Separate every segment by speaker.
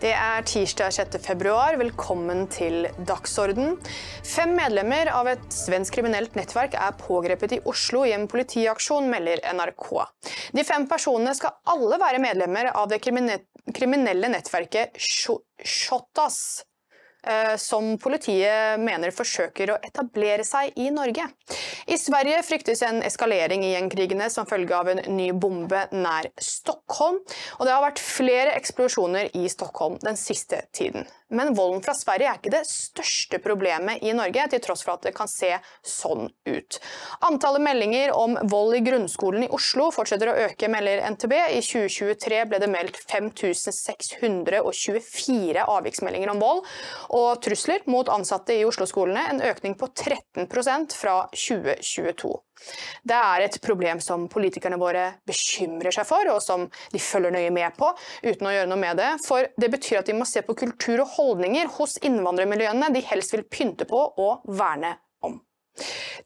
Speaker 1: Det er tirsdag 6. februar. Velkommen til Dagsorden. Fem medlemmer av et svensk kriminelt nettverk er pågrepet i Oslo i en politiaksjon, melder NRK. De fem personene skal alle være medlemmer av det kriminelle nettverket Shotas som politiet mener forsøker å etablere seg i Norge. I Sverige fryktes en eskalering i gjengkrigene som følge av en ny bombe nær Stockholm, og det har vært flere eksplosjoner i Stockholm den siste tiden. Men volden fra Sverige er ikke det største problemet i Norge, til tross for at det kan se sånn ut. Antallet meldinger om vold i grunnskolen i Oslo fortsetter å øke, melder NTB. I 2023 ble det meldt 5624 avviksmeldinger om vold og trusler mot ansatte i Oslo-skolene, en økning på 13% fra 2022. Det er et problem som politikerne våre bekymrer seg for, og som de følger nøye med på uten å gjøre noe med det. For det betyr at de må se på kultur og holdninger hos innvandrermiljøene de helst vil pynte på og verne.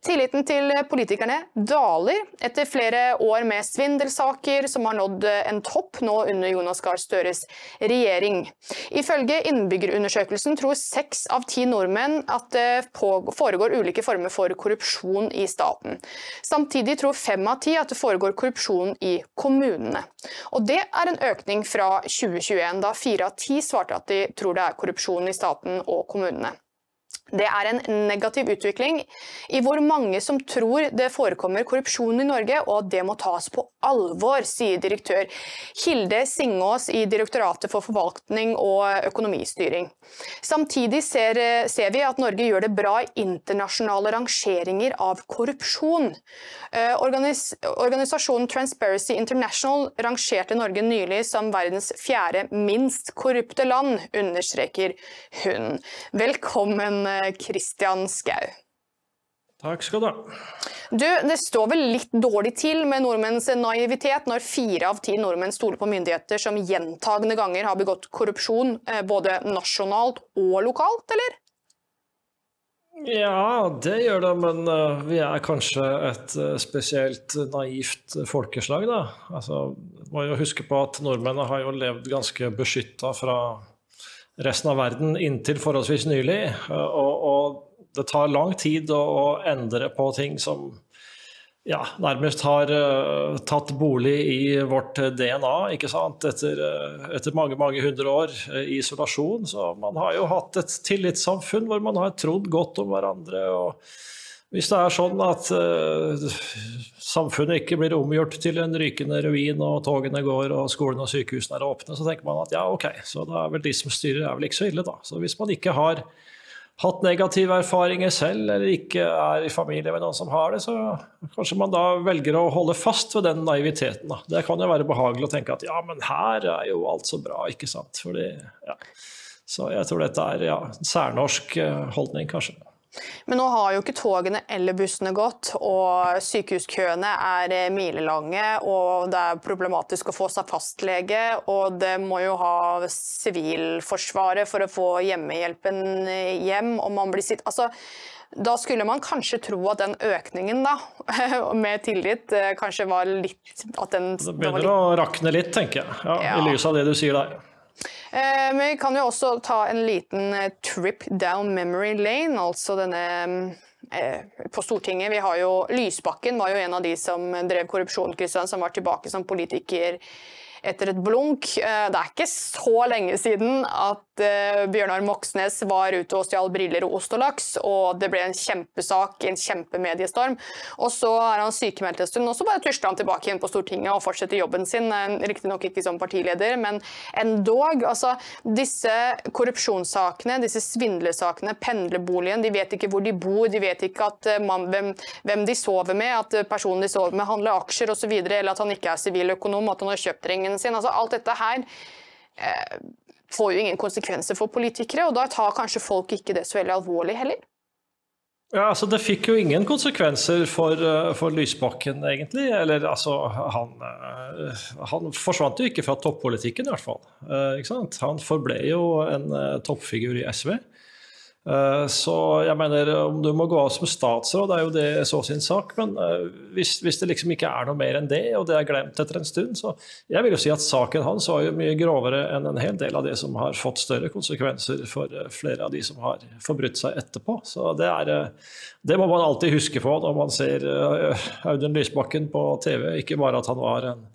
Speaker 1: Tilliten til politikerne daler etter flere år med svindelsaker som har nådd en topp nå under Jonas Gahr Støres regjering. Ifølge innbyggerundersøkelsen tror seks av ti nordmenn at det foregår ulike former for korrupsjon i staten. Samtidig tror fem av ti at det foregår korrupsjon i kommunene. Og Det er en økning fra 2021, da fire av ti svarte at de tror det er korrupsjon i staten og kommunene. Det er en negativ utvikling i hvor mange som tror det forekommer korrupsjon i Norge, og det må tas på alvor, sier direktør Hilde Singås i Direktoratet for forvaltning og økonomistyring. Samtidig ser, ser vi at Norge gjør det bra i internasjonale rangeringer av korrupsjon. Eh, organis organisasjonen Transparency International rangerte Norge nylig som verdens fjerde minst korrupte land, understreker hun. Velkommen, Christian Skau.
Speaker 2: Takk skal du ha.
Speaker 1: Du, Det står vel litt dårlig til med nordmenns naivitet når fire av ti nordmenn stoler på myndigheter som gjentagende ganger har begått korrupsjon, eh, både nasjonalt og lokalt, eller?
Speaker 2: Ja, det gjør det, men uh, vi er kanskje et spesielt naivt folkeslag, da. Altså, må jo huske på at nordmennene har jo levd ganske beskytta fra resten av verden inntil forholdsvis nylig. Uh, og, og det tar lang tid å, å endre på ting som ja, nærmest har uh, tatt bolig i vårt DNA ikke sant? Etter, uh, etter mange mange hundre år uh, isolasjon. Så man har jo hatt et tillitssamfunn hvor man har trodd godt om hverandre. og Hvis det er sånn at samfunnet ikke blir omgjort til en rykende ruin, og togene går og skolene og sykehusene er åpne, så tenker man at ja, ok, så da er vel de som styrer, er vel ikke så ille, da. Så hvis man ikke har hatt negative erfaringer selv, eller ikke er i familie med noen som har det, så kanskje man da velger å holde fast ved den naiviteten. Da. Det kan jo være behagelig å tenke at ja, men her er jo alt så bra, ikke sant. Fordi, ja. Så jeg tror dette er ja, en særnorsk eh, holdning, kanskje.
Speaker 1: Men nå har jo ikke togene eller bussene gått, og sykehuskøene er eh, milelange. Og det er problematisk å få seg fastlege, og det må jo ha Sivilforsvaret for å få hjemmehjelpen eh, hjem. og man blir sitt... Altså, da skulle man kanskje tro at den økningen da, med tillit eh, kanskje var litt at den,
Speaker 2: Det begynner litt... å rakne litt, tenker jeg, ja, ja. i lys av det du sier der.
Speaker 1: Eh, men vi kan jo også ta en liten eh, trip down memory lane, altså denne eh, på Stortinget. Vi har jo Lysbakken var jo en av de som drev korrupsjon, som var tilbake som politiker etter et blunk. Det er ikke så lenge siden at eh, Bjørnar Moxnes var ute og stjal briller og ost og laks, og det ble en kjempesak, en kjempemediestorm. Og så er han sykemeldt en stund, og så bare tusler han tilbake igjen på Stortinget og fortsetter jobben sin. Eh, riktignok ikke som partileder, men endog. Altså, disse korrupsjonssakene, disse svindlesakene, pendlerboligen, de vet ikke hvor de bor, de vet ikke at man, hvem, hvem, de sover med, at personen de sover med handler aksjer osv., eller at han ikke er siviløkonom, at han har kjøpt ringen sin. Altså, alt dette her eh, får jo ingen konsekvenser for politikere, og da tar kanskje folk ikke det så veldig alvorlig heller.
Speaker 2: Ja, altså Det fikk jo ingen konsekvenser for, eh, for Lysbakken, egentlig. Eller altså, han, eh, han, forsvant jo ikke fra toppolitikken, i hvert fall. Eh, ikke sant? Han forble jo en toppfigur i SV. Eh, så jeg mener, om du må gå av som statsråd, er jo det så sin sak. Men eh, hvis, hvis, det liksom ikke er noe mer enn det, og det er glemt etter en stund, så jeg vil jo si at saken hans var jo mye grovere enn en hel del av det som har fått større konsekvenser for eh, flere av de som har forbrutt seg etterpå. Så det, er, det må man alltid huske på når man ser Audun Lysbakken på TV, ikke bare at han var en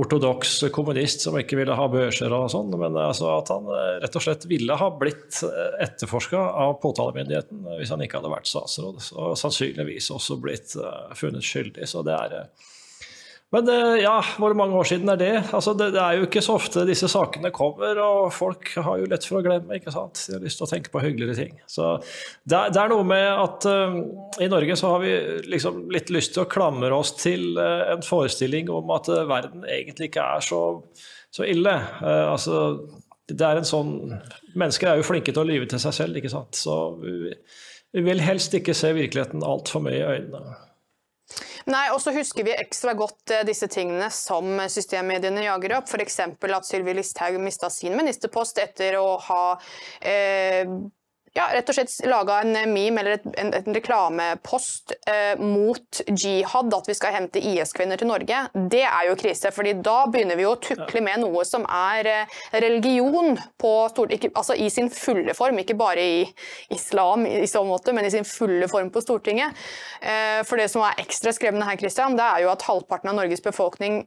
Speaker 2: ortodoks kommunist som ikke ville ha børser og sånn, men altså at han eh, rett og slett ville ha blitt eh, etterforska av påtalemyndigheten hvis han ikke hadde vært statsråd. Og sannsynligvis også blitt eh, funnet skyldig. Så det er men ja, hvor mange år siden er det? Altså, det? det? er jo ikke så ofte disse sakene kommer, og folk har jo lett for å glemme. ikke sant? De har lyst til å tenke på hyggeligere ting. Så det, det er noe med at uh, i Norge så har vi liksom litt lyst til å klamre oss til uh, en forestilling om at uh, verden egentlig ikke er så, så ille. altså, det er en sånn Mennesker er jo flinke til å lyve til seg selv, ikke sant. Så vi, vi vil helst ikke se virkeligheten altfor mye i øynene.
Speaker 1: Nei, og så husker vi ekstra godt eh, disse tingene som systemmediene jager opp. F.eks. at Sylvi Listhaug mista sin ministerpost etter å ha eh, ja, rett og slett laga en meme eller et, en, en, reklamepost eh, mot jihad, at vi skal hente IS-kvinner til Norge, det er jo krise. fordi da begynner vi å tukle med noe som er eh, religion stort, ikke, altså i sin fulle form, ikke bare i islam i, i så måte, men i sin fulle form på Stortinget. Eh, for det som er ekstra skremmende her, Christian, det er jo at halvparten av Norges befolkning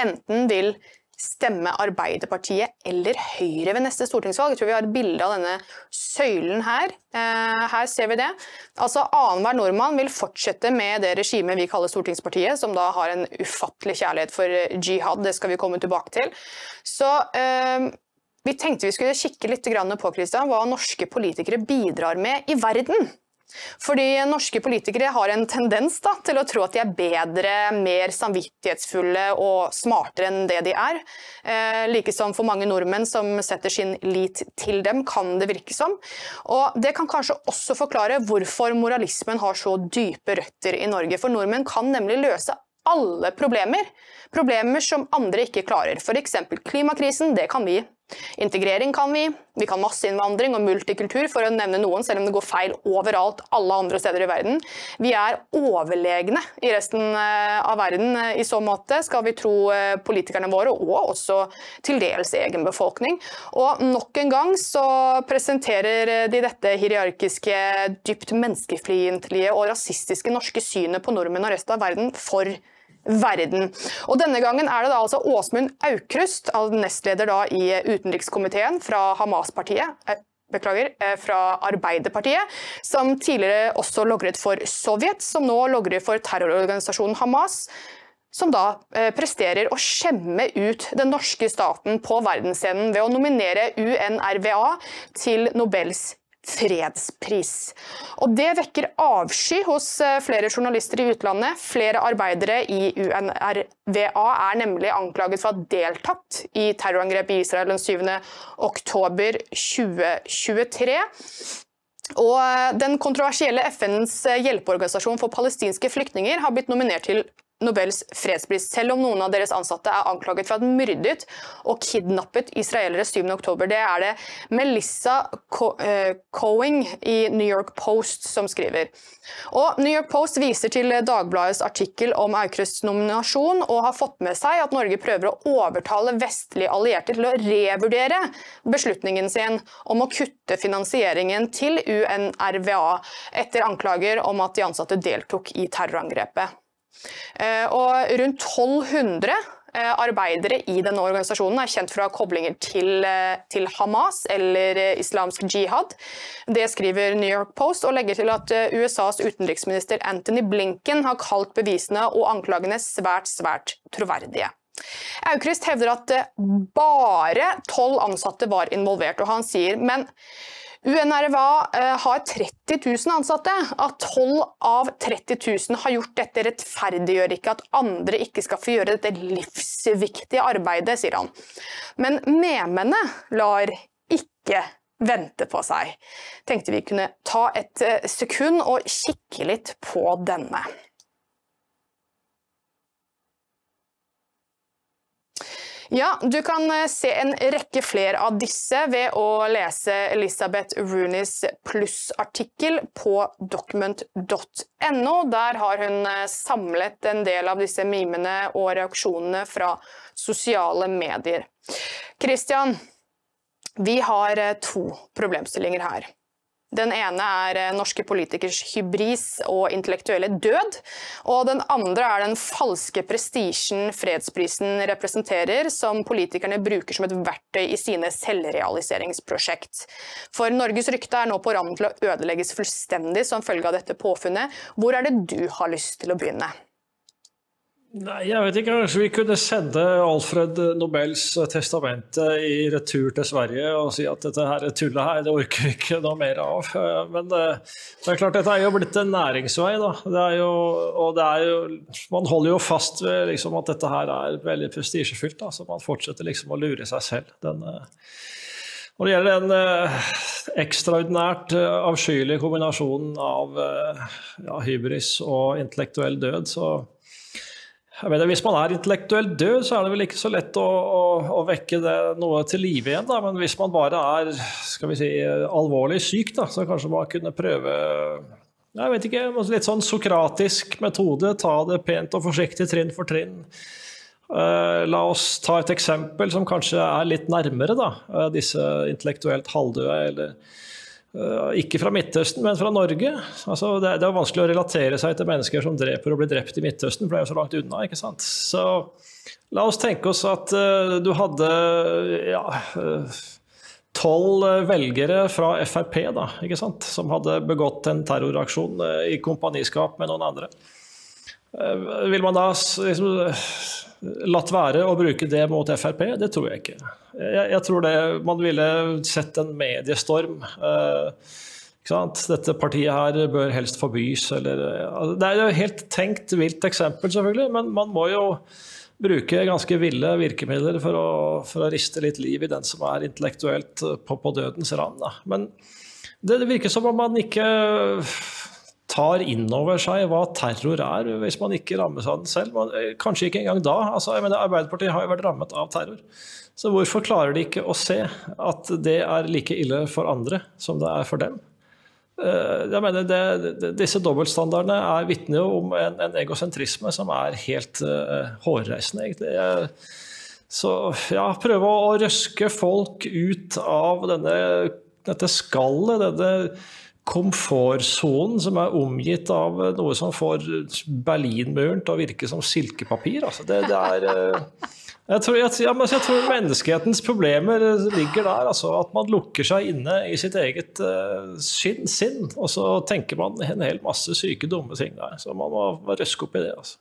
Speaker 1: enten vil stemme Arbeiderpartiet eller Høyre ved neste stortingsvalg. Jeg tror vi har et bilde av denne søylen her. Eh, her ser vi det. Altså Annenhver nordmann vil fortsette med det regimet vi kaller Stortingspartiet, som da har en ufattelig kjærlighet for jihad. Det skal vi komme tilbake til. Så eh, vi tenkte vi skulle kikke litt på Christian, hva norske politikere bidrar med i verden. Fordi norske politikere har en tendens da, til å tro at de er bedre, mer samvittighetsfulle og smartere enn det de er. Eh, Likesom for mange nordmenn som setter sin lit til dem, kan det virke som. Og Det kan kanskje også forklare hvorfor moralismen har så dype røtter i Norge. For nordmenn kan nemlig løse alle problemer. Problemer som andre ikke klarer. F.eks. klimakrisen, det kan vi. Integrering kan vi, vi kan masseinnvandring og multikultur, for å nevne noen, selv om det går feil overalt alle andre steder i verden. Vi er overlegne i resten eh, av verden eh, i så måte, skal vi tro eh, politikerne våre, og også til dels egen befolkning. Og nok en gang så presenterer de dette hierarkiske, dypt menneskefiendtlige og rasistiske norske synet på nordmenn og resten av verden for verden. Og Denne gangen er det da altså Åsmund Aukrust, nestleder da i utenrikskomiteen fra Hamas-partiet, eh, beklager, eh, fra Arbeiderpartiet, som tidligere også logret for Sovjet, som nå logrer for terrororganisasjonen Hamas som da eh, presterer å skjemme ut den norske staten på verdensscenen ved å nominere UNRWA til Nobels fredspris. Og Det vekker avsky hos eh, flere journalister i utlandet. Flere arbeidere i UNRWA er nemlig anklaget for å ha deltatt i terrorangrepet i Israel den 7. oktober 2023. Og eh, Den kontroversielle FNs eh, hjelpeorganisasjon for palestinske flyktninger har blitt nominert til Nobels fredspris, selv om noen av deres ansatte er anklaget for å ha myrdet og kidnappet israelere 7.10. Det er det Melissa eh, Coing i New York Post som skriver. Og New York Post viser til Dagbladets artikkel om Aukrusts nominasjon, og har fått med seg at Norge prøver å overtale vestlige allierte til å revurdere beslutningen sin om å kutte finansieringen til UNRWA etter anklager om at de ansatte deltok i terrorangrepet. Eh, og rundt 1200 eh, arbeidere i denne organisasjonen er kjent fra koblinger til, eh, til, Hamas eller islamsk jihad. Det skriver New York Post, og legger til at USAs utenriksminister Anthony Blinken har kalt bevisene og anklagene svært, svært troverdige. Aukrust hevder at bare tolv ansatte var involvert, og han sier men UNRWA eh, har 30 000 ansatte. At 12 av 30 000 har gjort dette, rettferdiggjør ikke at andre ikke skal få gjøre dette livsviktige arbeidet, sier han. Men memene lar ikke vente på seg. Tenkte vi kunne ta et eh, sekund og kikke litt på denne. Ja, du kan eh, se en rekke flere av disse ved å lese Elisabeth Rooneys plussartikkel på document.no. Der har hun eh, samlet en del av disse mimene og reaksjonene fra sosiale medier. Christian, vi har eh, to problemstillinger her. Den ene er eh, norske politikers hybris og intellektuelle død. Og den andre er den falske prestisjen fredsprisen representerer, som politikerne bruker som et verktøy i sine selvrealiseringsprosjekt. For Norges rykte er nå på rammen til å ødelegges fullstendig som følge av dette påfunnet. Hvor er det du har lyst til å begynne?
Speaker 2: Nei, jeg vet ikke. Kanskje vi kunne sende Alfred Nobels testamente i retur til Sverige og si at dette her tullet her, det orker vi ikke noe mer av. Men det, det, er klart, dette er jo blitt en næringsvei, da. Det er jo, og det er jo, man holder jo fast ved liksom, at dette her er veldig prestisjefylt. Så man fortsetter liksom å lure seg selv. Den, når det gjelder den eh, ekstraordinært eh, avskyelige kombinasjonen av eh, ja, hybris og intellektuell død, så jeg mener, Hvis man er intellektuelt død, så er det vel ikke så lett å, å, å vekke det noe til live igjen. Da. Men hvis man bare er skal vi si, alvorlig syk, da, så kanskje man kunne prøve jeg vet ikke, litt sånn sokratisk metode. Ta det pent og forsiktig, trinn for trinn. Uh, la oss ta et eksempel som kanskje er litt nærmere da, uh, disse intellektuelt halvdøde. eller Eh, ikke fra Midtøsten, men fra Norge. Altså, det, er, det, er vanskelig å relatere seg til mennesker som dreper og blir drept i Midtøsten, for det er jo så langt unna. ikke sant? Så la oss tenke oss at uh, du hadde ja, tolv uh, velgere fra Frp da, ikke sant? som hadde begått en terroraksjon uh, i kompaniskap med noen andre. vil man da liksom, latt være å bruke det mot Frp? Det tror jeg ikke. Jeg, jeg tror det, man ville sett en mediestorm. Eh, Dette partiet her bør helst forbys, eller altså, Det er jo helt tenkt vilt eksempel, selvfølgelig, men man må jo bruke ganske ville virkemidler for å, for å riste litt liv i den som er intellektuelt på, på dødens rand. Men det, det virker som om man ikke tar inn over seg hva terror er, hvis man ikke rammes av den selv. Man, eh, kanskje ikke engang da. Altså, mener, Arbeiderpartiet har jo vært rammet av terror. Så hvorfor klarer de ikke å se at det er like ille for andre som det er for dem? Eh, jeg mener, det, Disse dobbeltstandardene er vitner om en, en, egosentrisme som er helt uh, hårreisende, egentlig. Så ja, prøve å røske folk ut av denne, dette skallet, denne komfortsonen som er omgitt av noe som får Berlinmuren til å virke som silkepapir. Altså det, det er, eh, jeg, tror, jeg, jeg tror, menneskehetens problemer ligger der. Altså at man lukker seg inne i sitt eget uh, sinn, sinn, og så tenker man en hel masse syke, dumme ting der. Så man må røske opp i det. altså.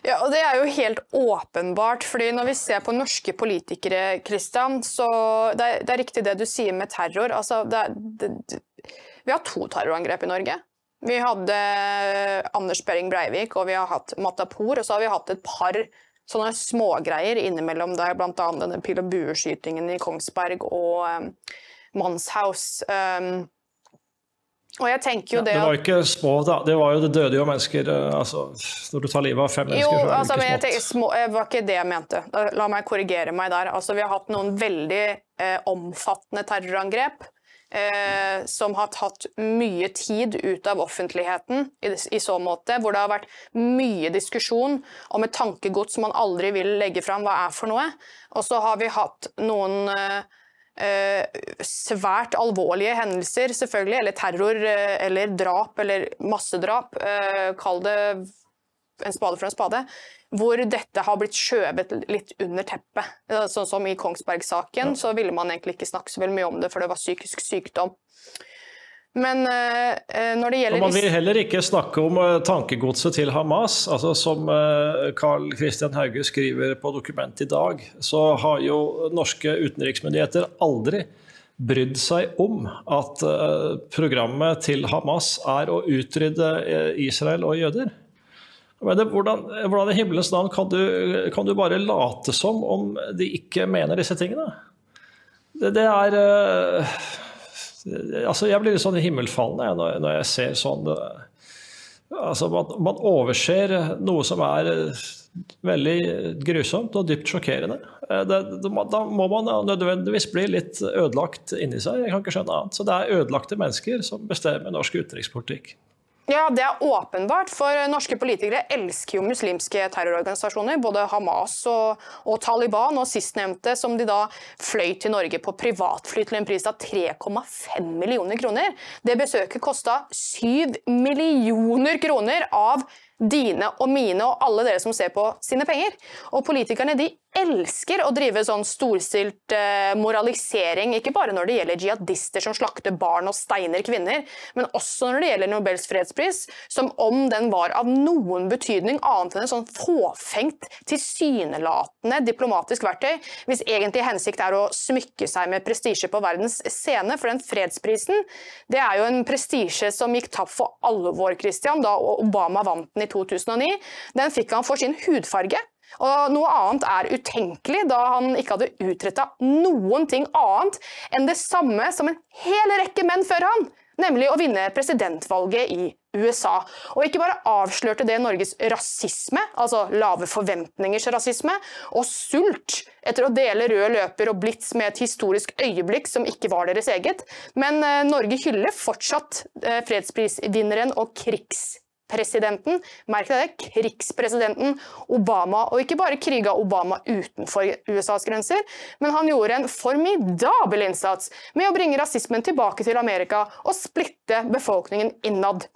Speaker 1: Ja, og Det er jo helt åpenbart. fordi Når vi ser på norske politikere, Christian, så det er, det er riktig det du sier med terror. altså det, det, vi har to terrorangrep i Norge. Vi hadde Anders Behring Breivik og vi har hatt Matapour, og så har vi hatt et par sånne smågreier innimellom der, bl.a. denne pil og bueskytingen i Kongsberg og um, Manshaus. Um, og jeg tenker jo det
Speaker 2: ja, Det var ikke små, da. Det var jo det døde jo mennesker. Eh, altså, når du tar livet av fem mennesker,
Speaker 1: jo,
Speaker 2: så er det
Speaker 1: altså,
Speaker 2: ikke
Speaker 1: smått. Tenker, små, var ikke det jeg mente. La meg korrigere meg der. Altså, vi har hatt noen veldig eh, omfattende terrorangrep eh, som har tatt mye tid ut av offentligheten i, i, så måte, hvor det har vært mye diskusjon om et tankegods som man aldri vil legge fram hva er for noe. Og så har vi hatt noen eh, svært alvorlige hendelser, selvfølgelig, eller terror eh, eller drap eller massedrap, eh, kall det en spade for en spade, hvor dette har blitt skjøvet litt under teppet. Sånn som i Kongsberg-saken, så ville man egentlig ikke snakke så veldig mye om det, for det var psykisk sykdom. Men uh, når det gjelder
Speaker 2: og Man vil heller ikke snakke om uh, tankegodset til Hamas. altså Som uh, Carl Christian Hauge skriver på dokumentet i dag, så har jo norske utenriksmyndigheter aldri brydd seg om at programmet til Hamas er å utrydde Israel og jøder. Det, hvordan, hvordan, i himmelens navn kan du, kan du, bare late som om de ikke mener disse tingene? Det, det er uh, Altså, jeg blir litt sånn himmelfallende når, når jeg ser sånn uh, altså, man, man, overser noe som er veldig grusomt og dypt sjokkerende. Eh, det, da må man nødvendigvis bli litt ødelagt inni seg. Jeg kan ikke skjønne annet. Så det er ødelagte mennesker som bestemmer norsk utenrikspolitikk.
Speaker 1: Ja, Det er åpenbart, for norske politikere elsker jo muslimske terrororganisasjoner. Både Hamas og, og Taliban, og sistnevnte som de da fløy til Norge på privatfly til en pris av 3,5 millioner kroner. Det besøket kosta 7 millioner kroner av dine og mine og alle dere som ser på sine penger. Og politikerne de elsker å drive sånn storstilt eh, moralisering, ikke bare når det gjelder jihadister som slakter barn og steiner kvinner, men også når det gjelder Nobels fredspris, som om den var av noen betydning annet enn en sånn fåfengt, tilsynelatende diplomatisk verktøy, hvis egentlig hensikt er å smykke seg med prestisje på verdens scene. For den fredsprisen, det er jo en prestisje som gikk tapt for alvor, Christian, da Obama vant den i 2009. Den fikk han for sin hudfarge. Og Noe annet er utenkelig, da han ikke hadde utretta noen ting annet enn det samme som en hel rekke menn før han, nemlig å vinne presidentvalget i USA. Og ikke bare avslørte det Norges rasisme, altså lave forventningers rasisme, og sult etter å dele rød løper og blits med et historisk øyeblikk som ikke var deres eget, men eh, Norge hyller fortsatt eh, fredsprisvinneren og krigs presidenten, merk deg det, krigspresidenten Obama. Og ikke bare kriga Obama utenfor USAs grenser, men han gjorde en formidabel innsats med å bringe rasismen tilbake til Amerika og splitte befolkningen innad.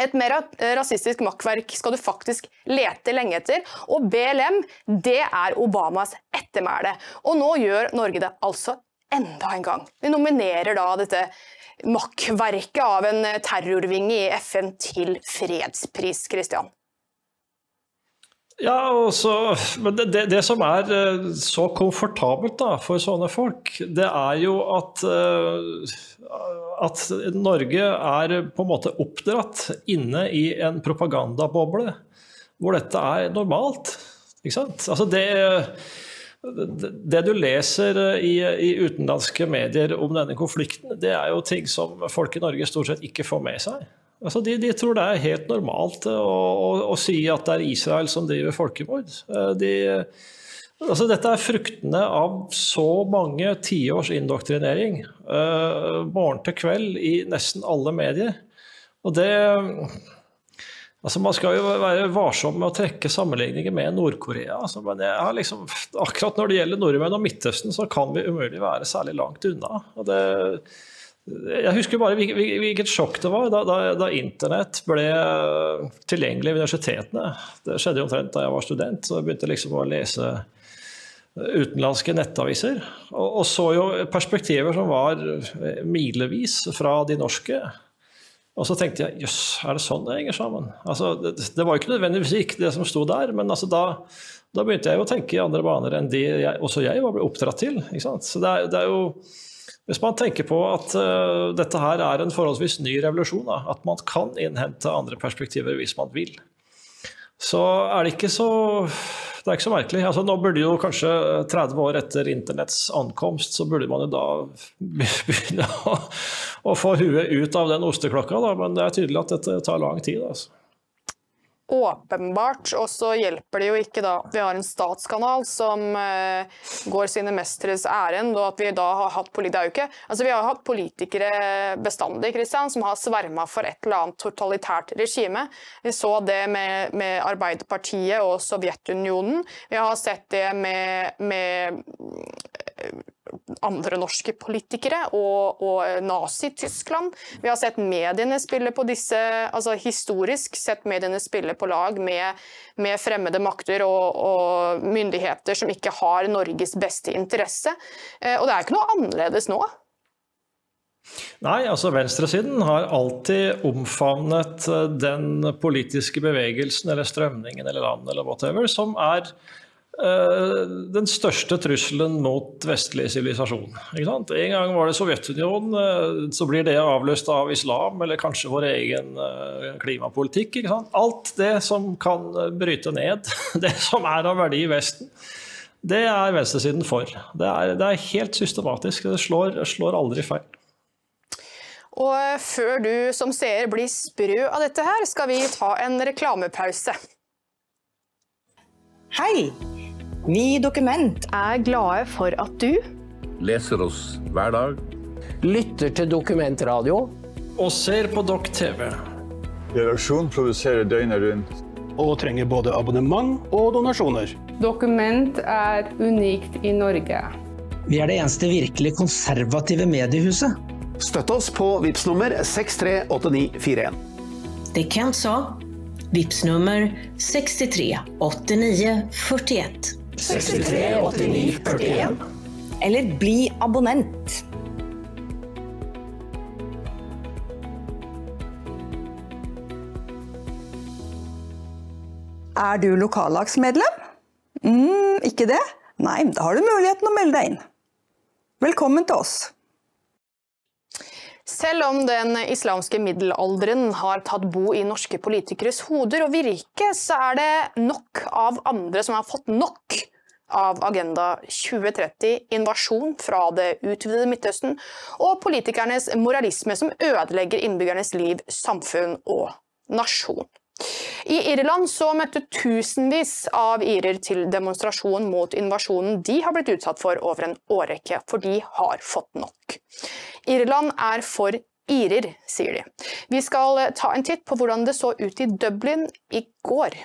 Speaker 1: Et mer rasistisk makkverk skal du faktisk lete lenge etter, og BLM det er Obamas ettermæle. Og nå gjør Norge det altså enda en gang. Vi nominerer da dette makkverket av en terrorvinge i FN til fredspris, Christian.
Speaker 2: Ja, også, men det, det, det, som er eh, så komfortabelt da, for sånne folk, det er jo at, eh, at Norge er på en måte oppdratt inne i en propagandaboble hvor dette er normalt. Ikke sant? Altså det det du leser eh, i, i, utenlandske medier om denne konflikten, det er jo ting som folk i Norge stort sett ikke får med seg. Altså de, de, tror det er helt normalt å, å, å, si at det er Israel som driver folkemord. Eh, de, altså dette er fruktene av så mange tiårs indoktrinering, morgen til kveld, i nesten alle medier. Og det Altså, man skal jo være varsom med å trekke sammenligninger med Nord-Korea. Altså, men liksom, akkurat når det gjelder nordmenn og Midtøsten, så kan vi umulig være særlig langt unna. Det, jeg husker bare hvilket sjokk det var da, da, da, internett ble tilgjengelig ved universitetene. Det skjedde jo omtrent da jeg var student. så Jeg begynte liksom å lese utenlandske nettaviser. Og, og så jo perspektiver som var milevis fra de norske. Og så tenkte jeg jøss, er det sånn det henger sammen? Altså, det, det, var jo ikke nødvendigvis ikke det som sto der, men altså, da, da, begynte jeg å tenke i andre baner enn de jeg, også jeg var oppdratt til. Så det er, det er, jo Hvis man tenker på at uh, dette her er en forholdsvis ny revolusjon, da, at man kan innhente andre perspektiver hvis man vil, så er det ikke så det er ikke så merkelig. Altså, nå burde jo kanskje 30 år etter internetts ankomst, så burde man jo da begynne å, å få huet ut av den osteklokka, da. men det er tydelig at dette tar lang tid. Altså
Speaker 1: åpenbart. Og så hjelper det jo ikke da vi har en statskanal som uh, går sine mestres ærend, og at vi da har hatt er ikke, altså Vi har hatt politikere bestandig Christian, som har sverma for et eller annet totalitært regime. Vi så det med, med Arbeiderpartiet og Sovjetunionen. Vi har sett det med, med andre norske politikere og, og Nazi-Tyskland. Vi har sett mediene spille på disse, altså historisk sett mediene spille på lag med, med fremmede makter og, og, myndigheter som ikke har Norges beste interesse. Eh, og det er ikke noe annerledes nå.
Speaker 2: Nei, altså venstresiden har alltid omfavnet eh, den politiske bevegelsen eller strømningen eller land eller whatever som er den største trusselen mot vestlig sivilisasjon. En gang var det Sovjetunionen, eh, så blir det avløst av islam eller kanskje vår egen eh, klimapolitikk. Alt det som kan bryte ned det som er av verdi i Vesten, det er venstresiden for. Det er, det er helt systematisk. Det slår, slår aldri feil.
Speaker 1: Og før du som seer blir sprø av dette her, skal vi ta en reklamepause.
Speaker 3: Hei! Vi i Dokument
Speaker 1: er glade for at du
Speaker 4: leser oss hver dag.
Speaker 5: Lytter til dokumentradio.
Speaker 2: Og ser på Dokk TV.
Speaker 6: Redaksjonen produserer døgnet rundt.
Speaker 7: Og trenger både abonnement og donasjoner.
Speaker 8: Dokument er unikt i Norge.
Speaker 9: Vi er det eneste virkelig konservative mediehuset.
Speaker 7: Støtt oss på VIPS nummer 638941.
Speaker 10: Det Kent sa. VIPS nummer 63 89 41.
Speaker 5: 63 89 41.
Speaker 3: eller bli abonnent.
Speaker 11: Er du lokallagsmedlem? mm, ikke det? Nei, da har du muligheten å melde deg inn. Velkommen til oss.
Speaker 1: Selv om den islamske middelalderen har tatt bo i norske politikeres hoder og virke, så er det nok av andre som har fått nok av Agenda 2030, invasjon fra det utvidede Midtøsten og politikernes moralisme som ødelegger innbyggernes liv, samfunn og nasjon. I Irland så møtte tusenvis av irer til demonstrasjon mot invasjonen de har blitt utsatt for over en årrekke, for de har fått nok. Irland er for irer, sier de. Vi skal ta en titt på hvordan det så ut i Dublin i går.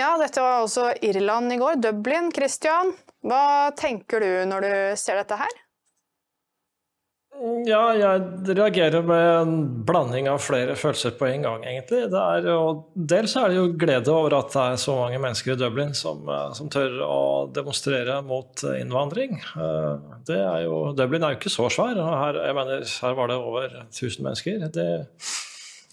Speaker 1: Ja, dette var også Irland i går. Dublin. Christian, hva tenker du når du ser dette her?
Speaker 2: Ja, jeg reagerer med en blanding av flere følelser på en gang, egentlig. Er, dels er det jo glede over at det er så mange mennesker i Dublin som, eh, som tør å demonstrere mot innvandring. Eh, er jo, Dublin er jo ikke så svær. Her, jeg mener, her var det over 1000 mennesker. Det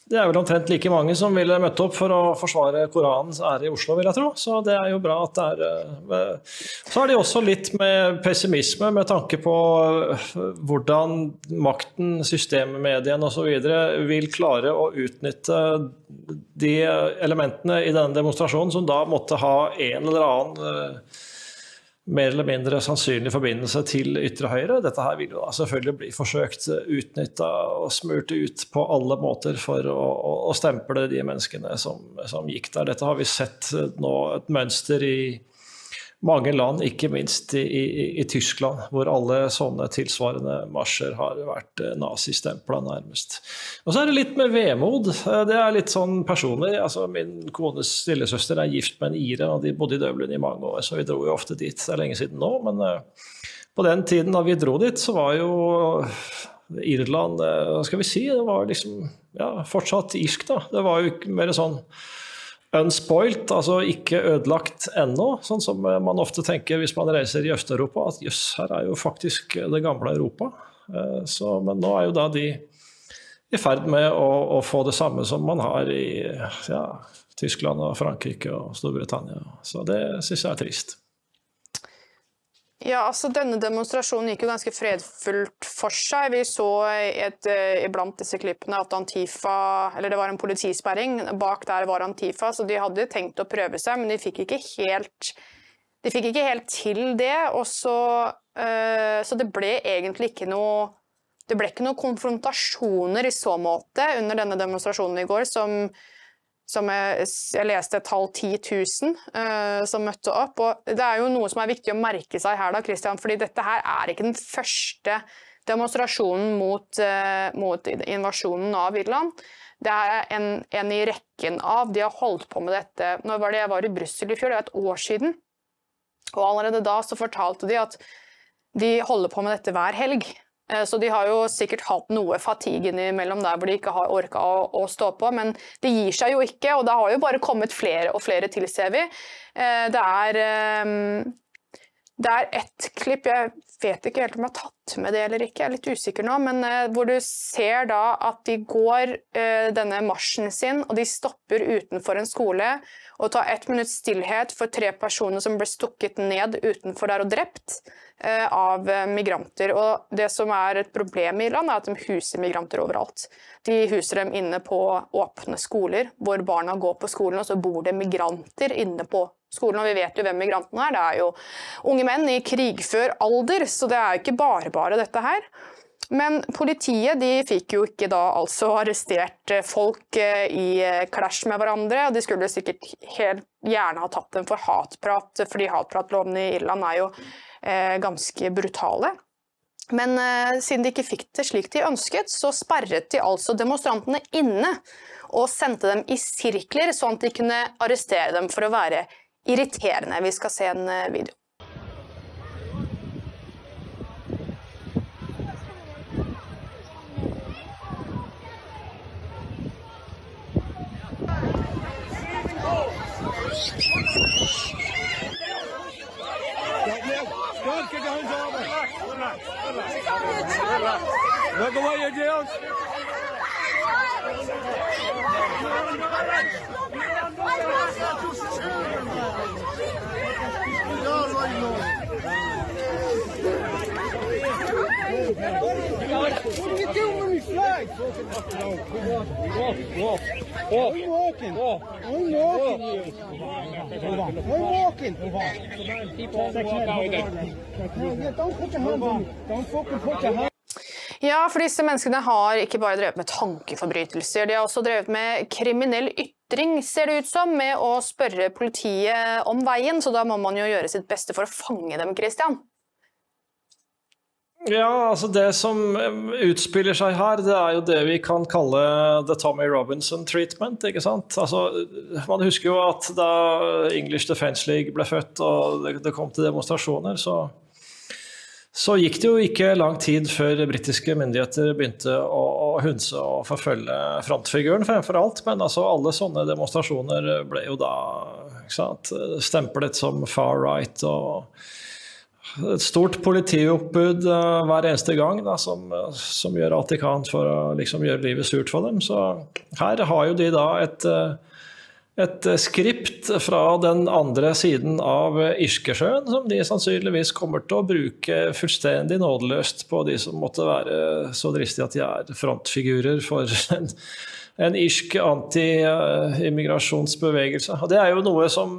Speaker 2: det er vel omtrent like mange som ville møtt opp for å forsvare Koranens ære i Oslo, vil jeg tro. Så det er jo bra at det er eh, Så er det også litt med pessimisme med tanke på eh, hvordan makten, systemet, mediene osv. vil klare å utnytte de elementene i denne demonstrasjonen som da måtte ha en eller annen eh, mer eller mindre sannsynlig forbindelse til ytre høyre. Dette her vil jo da selvfølgelig bli forsøkt utnytta og smurt ut på alle måter for å, å stemple de menneskene som, som, gikk der. Dette har vi sett nå et mønster i mange land, ikke minst i, i, i, Tyskland, hvor alle sånne tilsvarende marsjer har vært eh, nazistempla, nærmest. Og så er det litt med vemod. Eh, det er litt sånn personlig. altså Min kones lillesøster er gift med en ire, og de bodde i Dublin i mange år, så vi dro jo ofte dit. Det er lenge siden nå, men uh, på den tiden da vi dro dit, så var jo Irland Hva skal vi si? Det var liksom ja, fortsatt irsk, da. Det var jo mer sånn unspoilt, altså ikke ødelagt ennå, sånn som man ofte tenker hvis man reiser i Øst-Europa, at jøss, her er jo faktisk det gamle Europa. Eh, så, men nå er jo da de i ferd med å, å få det samme som man har i ja, Tyskland og Frankrike og Storbritannia. Så det syns jeg er trist.
Speaker 1: Ja, altså Denne demonstrasjonen gikk jo ganske fredfullt for seg. Vi så et, uh, iblant disse klippene at Antifa Eller det var en politisperring. Bak der var Antifa, så de hadde tenkt å prøve seg, men de fikk ikke helt, fikk ikke helt til det. Så, øh, så det ble egentlig ikke noe det ble ikke noen konfrontasjoner i så måte under denne demonstrasjonen i går som som jeg, jeg, leste et tall 10 000 uh, som møtte opp. Og det er jo noe som er viktig å merke seg her, da, Christian, fordi dette her er ikke den første demonstrasjonen mot, uh, mot invasjonen av Irland. Det er en, en, i rekken av. De har holdt på med dette Når var det jeg var i Brussel i fjor? Det er et år siden. Og allerede da så fortalte de at de holder på med dette hver helg. Eh, så de har jo sikkert hatt noe fatigue innimellom der hvor de ikke har orka å, å, stå på, men det gir seg jo ikke, og det har jo bare kommet flere og flere til, ser vi. Eh, det er, ehm, det er ett klipp, jeg vet ikke helt om jeg har tatt med det eller ikke, jeg er litt usikker nå, men eh, hvor du ser da at de går denne marsjen sin, og de stopper utenfor en skole og tar ett minutts stillhet for tre personer som ble stukket ned utenfor der og drept. Eh, av eh, migranter. Og det som er et problem i Irland, er at de huser migranter overalt. De huser dem inne på åpne skoler, hvor barna går på skolen, og så bor det migranter inne på skolen. Og vi vet jo hvem migrantene er. Det er jo unge menn i krigfør alder, så det er jo ikke bare bare dette her. Men politiet de fikk jo ikke da altså arrestert folk eh, i klasj med hverandre. og De skulle sikkert helt gjerne ha tatt dem for hatprat, fordi hatpratlovene i Irland er jo Eh, ganske brutale. Men eh, siden de ikke fikk det slik de ønsket, så sperret de altså demonstrantene inne og sendte dem i sirkler, sånn at de kunne arrestere dem for å være irriterende. Vi skal se en eh, video.
Speaker 12: Deus, que garrão de obra! Joga o aí, Deus! Me deu um Walk, walk, walk. I'm walking. Here. I'm walking. Keep on your hands
Speaker 1: Ja, for disse menneskene har ikke bare drevet med tankeforbrytelser, de har også drevet med kriminell ytring, ser det ut som, med å spørre politiet om veien, så da må man jo gjøre sitt beste for å fange dem, Christian.
Speaker 2: Ja, altså det som utspiller seg her, det er jo det vi kan kalle the Tommy Robinson treatment. ikke sant? Altså, man husker jo at da English Defence League ble født og det, kom til demonstrasjoner, så, så gikk det jo ikke lang tid før britiske myndigheter begynte å, å hunse og forfølge frontfiguren fremfor alt. Men altså, alle sånne demonstrasjoner ble jo da sant, stemplet som far right. og et stort politioppbud uh, hver eneste gang da, som, som, gjør alt de kan for å liksom, gjøre livet surt for dem. Så her har jo de da et, eh, et skript fra den andre siden av Irskesjøen, som de sannsynligvis kommer til å bruke fullstendig nådeløst på de som måtte være så dristige at de er frontfigurer for en, en irsk anti-immigrasjonsbevegelse. Og Det er jo noe som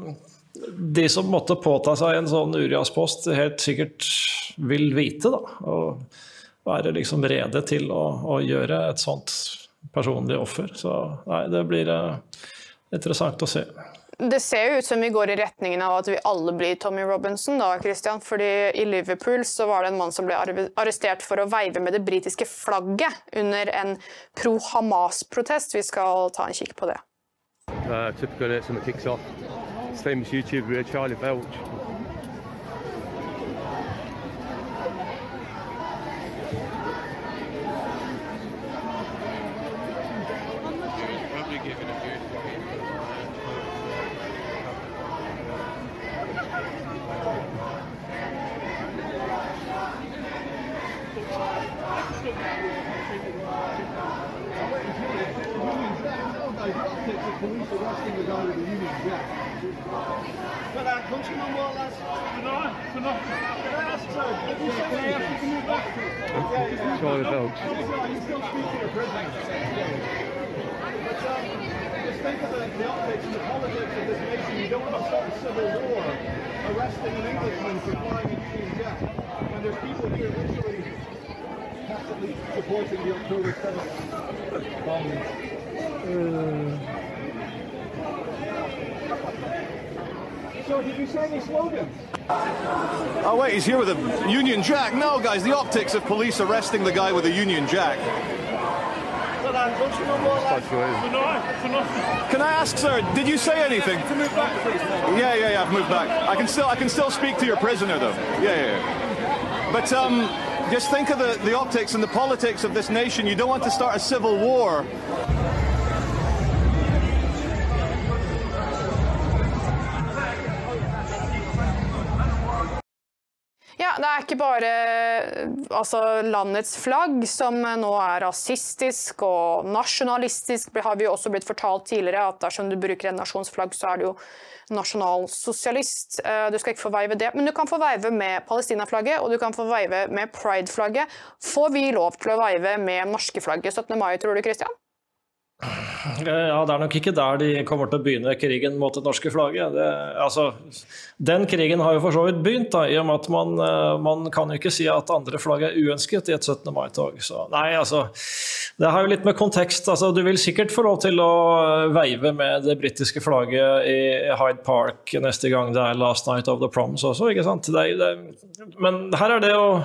Speaker 2: de som måtte påta seg en sånn Urias-post, helt sikkert vil vite, da. Og være liksom rede til å, å gjøre et sånt personlig offer. Så nei, det blir uh, interessant å se.
Speaker 1: Det ser jo ut som vi går i retningen av at vi alle blir Tommy Robinson. da, Christian. Fordi I Liverpool så var det en mann som ble arrestert for å veive med det britiske flagget under en pro-Hamas-protest. Vi skal ta en kikk på det.
Speaker 13: Uh, It's famous YouTuber Charlie Belch.
Speaker 12: police arresting the guy with the Union Jack. But um, just think of the, the optics and the politics of this nation. You don't want to start a civil war arresting an Englishman for flying a Union Jack when there's people here literally tacitly supporting the October 7th bombing. Uh, So did you say any slogans?
Speaker 14: Oh wait, he's here with a Union Jack. No, guys, the optics of police arresting the guy with a Union Jack. Can I ask, sir, did you say anything? Yeah, yeah, yeah, I've moved back. I can still, I can still speak to your prisoner, though. Yeah, yeah. yeah. But um, just think of the, the optics and the politics of this nation. You don't want to start a civil war.
Speaker 1: Det er ikke bare altså, landets flagg som nå er rasistisk og nasjonalistisk. Det har vi også blitt fortalt tidligere at dersom du bruker en nasjonsflagg, så er du jo nasjonalsosialist. Eh, du skal ikke få veive det, men du kan få veive med Palestina-flagget og du kan få veive med Pride-flagget. Får vi lov til å veive med norske flagget 17. mai, tror du, Christian?
Speaker 2: Ja, Det er nok ikke der de kommer til å begynne krigen mot det norske flagget. Det, altså, den krigen har jo for så vidt begynt, da, i og med at man, eh, man kan jo ikke si at andre flagg er uønsket i et 17. mai-tog. Nei, altså, Det har jo litt med kontekst altså, Du vil sikkert få lov til å veive med det britiske flagget i Hyde Park neste gang det er Last Night of the Proms også, ikke sant? Det, det, men her er det jo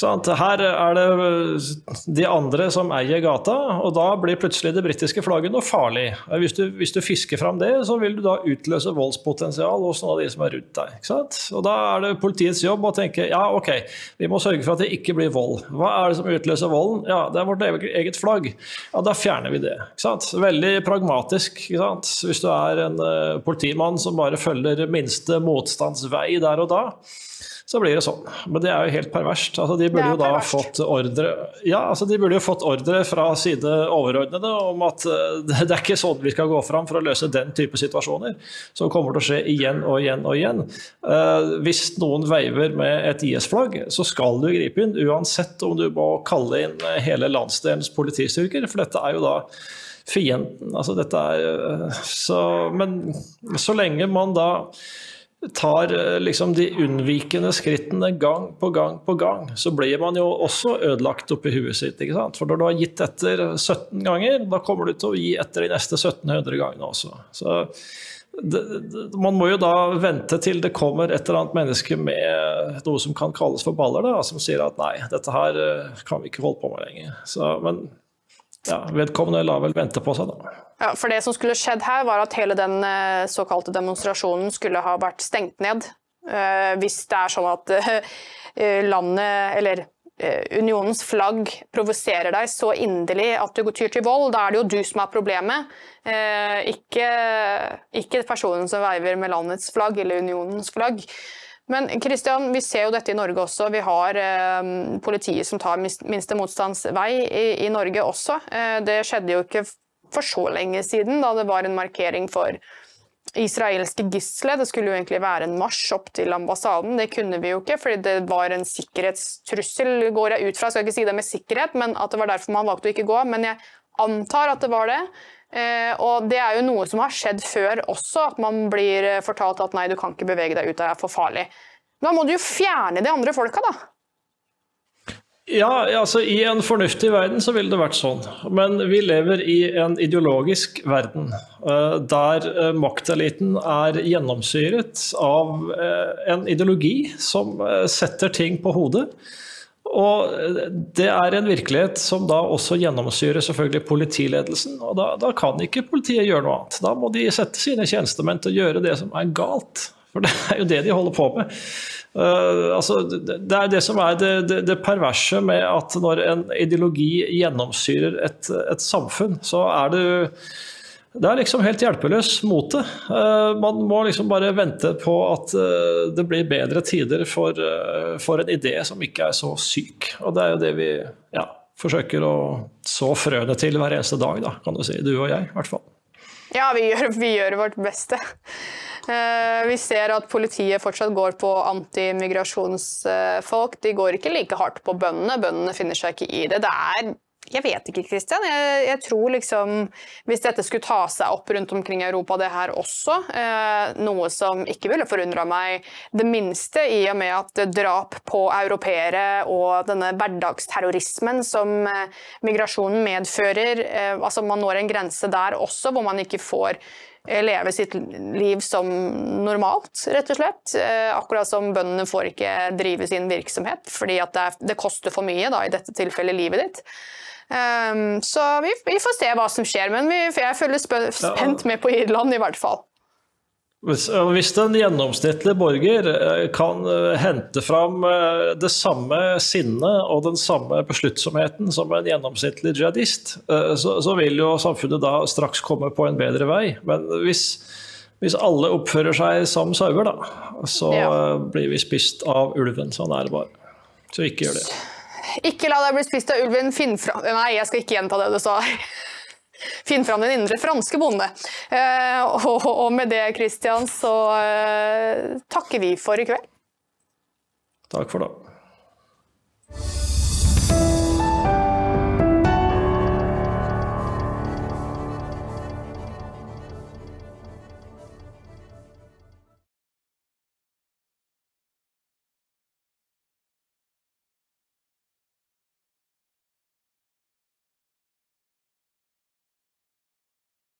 Speaker 2: her er det de andre som eier gata, og da blir plutselig det britiske flagget noe farlig. Hvis du, hvis du fisker fram det, så vil du da utløse voldspotensial hos noen av de som er rundt deg. Og Da er det politiets jobb å tenke ja, ok, vi må sørge for at det ikke blir vold. Hva er det som utløser volden? Ja, det er vårt eget flagg. Ja, Da fjerner vi det. Veldig pragmatisk. Hvis du er en uh, politimann som bare følger minste motstands vei der og da så blir det sånn. Men det er jo helt perverst. Altså, de burde jo da fått ordre Ja, altså, de burde jo fått ordre fra side overordnede om at uh, det er ikke sånn vi skal gå fram for å løse den type situasjoner, som kommer til å skje igjen og igjen og igjen. Uh, hvis noen veiver med et IS-flagg, så skal du gripe inn, uansett om du må kalle inn hele landsdelens politistyrker, for dette er jo da fienden. Altså, dette er, uh, så, men så lenge man da tar eh, liksom de unnvikende skrittene gang på gang på gang, så blir man jo også ødelagt oppi huet sitt. ikke sant? For når du har gitt etter 17 ganger, da kommer du til å gi etter de neste 1700 gangene også. Så det, det, man må jo da vente til det kommer et eller annet menneske med noe som kan kalles for baller, da, som sier at nei, dette her eh, kan vi ikke holde på med lenger. Så, men ja, vedkommende la vel vente på seg, da.
Speaker 1: Ja, for Det som skulle skjedd her, var at hele den eh, såkalte demonstrasjonen skulle ha vært stengt ned. Eh, hvis det er sånn at eh, landet, eller unionens flagg provoserer deg så inderlig at du tyr til vold, da er det jo du som er problemet. Ikke, ikke personen som veiver med landets flagg eller unionens flagg. Men Christian, vi ser jo dette i Norge også. Vi har eh, politiet som tar minste motstands vei i, Norge også. Eh, det skjedde jo ikke for så lenge siden, da det var en markering for israelske gisler. Det skulle jo egentlig være en marsj opp til ambassaden. Det kunne vi jo ikke, fordi det var en sikkerhetstrussel, går jeg ut fra. Jeg skal ikke si det med sikkerhet, men at det var derfor man valgte å ikke gå. Men jeg antar at det var det. Eh, og det er jo noe som har skjedd før også, at man blir fortalt at nei, du kan ikke bevege deg ut, det er for farlig. Da må du jo fjerne de andre folka, da.
Speaker 2: Ja, altså I en fornuftig verden så ville det vært sånn. Men vi lever i en ideologisk verden uh, der makteliten er gjennomsyret av en ideologi som setter ting på hodet. Og det er en virkelighet som da også gjennomsyrer selvfølgelig politiledelsen. Og da, da kan ikke politiet gjøre noe annet. Da må de sette sine tjenestemenn til å gjøre det som er galt. For det er jo det de holder på med. Uh, altså, det er det som er det, det, det, perverse med at når en ideologi gjennomsyrer et, et samfunn, så er det det er liksom helt hjelpeløs mot det. man må liksom bare vente på at uh, det blir bedre tider for, for, en idé som ikke er så syk. Og det er jo det vi ja, forsøker å så frøene til hver eneste dag, da, kan du si. Du og jeg, i hvert fall.
Speaker 1: Ja, vi gjør, vi gjør vårt beste. Eh, vi ser at politiet fortsatt går på antimigrasjonsfolk. De går ikke like hardt på bøndene. Bøndene finner seg ikke i det. Det er jeg vet ikke, Kristian. Jeg, jeg, tror liksom Hvis dette skulle ta seg opp rundt omkring i Europa, det her også, eh, noe som ikke ville forundra meg det minste, i og med at drap på europeere og denne hverdagsterrorismen som eh, migrasjonen medfører eh, altså Man når en grense der også, hvor man ikke får eh, leve sitt liv som normalt, rett og slett. Eh, akkurat som bøndene får ikke drive sin virksomhet fordi det, er, det, koster for mye, da, i dette tilfellet livet ditt. Um, så vi, vi, får se hva som skjer, men vi, jeg følger spent med på Irland i hvert fall.
Speaker 2: Hvis, hvis en gjennomsnittlig borger eh, kan eh, hente fram eh, det samme sinnet og den samme besluttsomheten som en gjennomsnittlig jihadist, så, så, vil jo samfunnet da straks komme på en bedre vei. Men hvis, hvis alle oppfører seg som sauer, da, så ja. blir vi spist av ulven. Sånn er det bare. Så ikke gjør det.
Speaker 1: Ikke la deg bli spist av ulven, finn fram Nei, jeg skal ikke gjenta det du sa. Finn fram din indre franske bonde. Eh, og med det, Christian, så eh, takker vi for i kveld.
Speaker 2: Takk for det.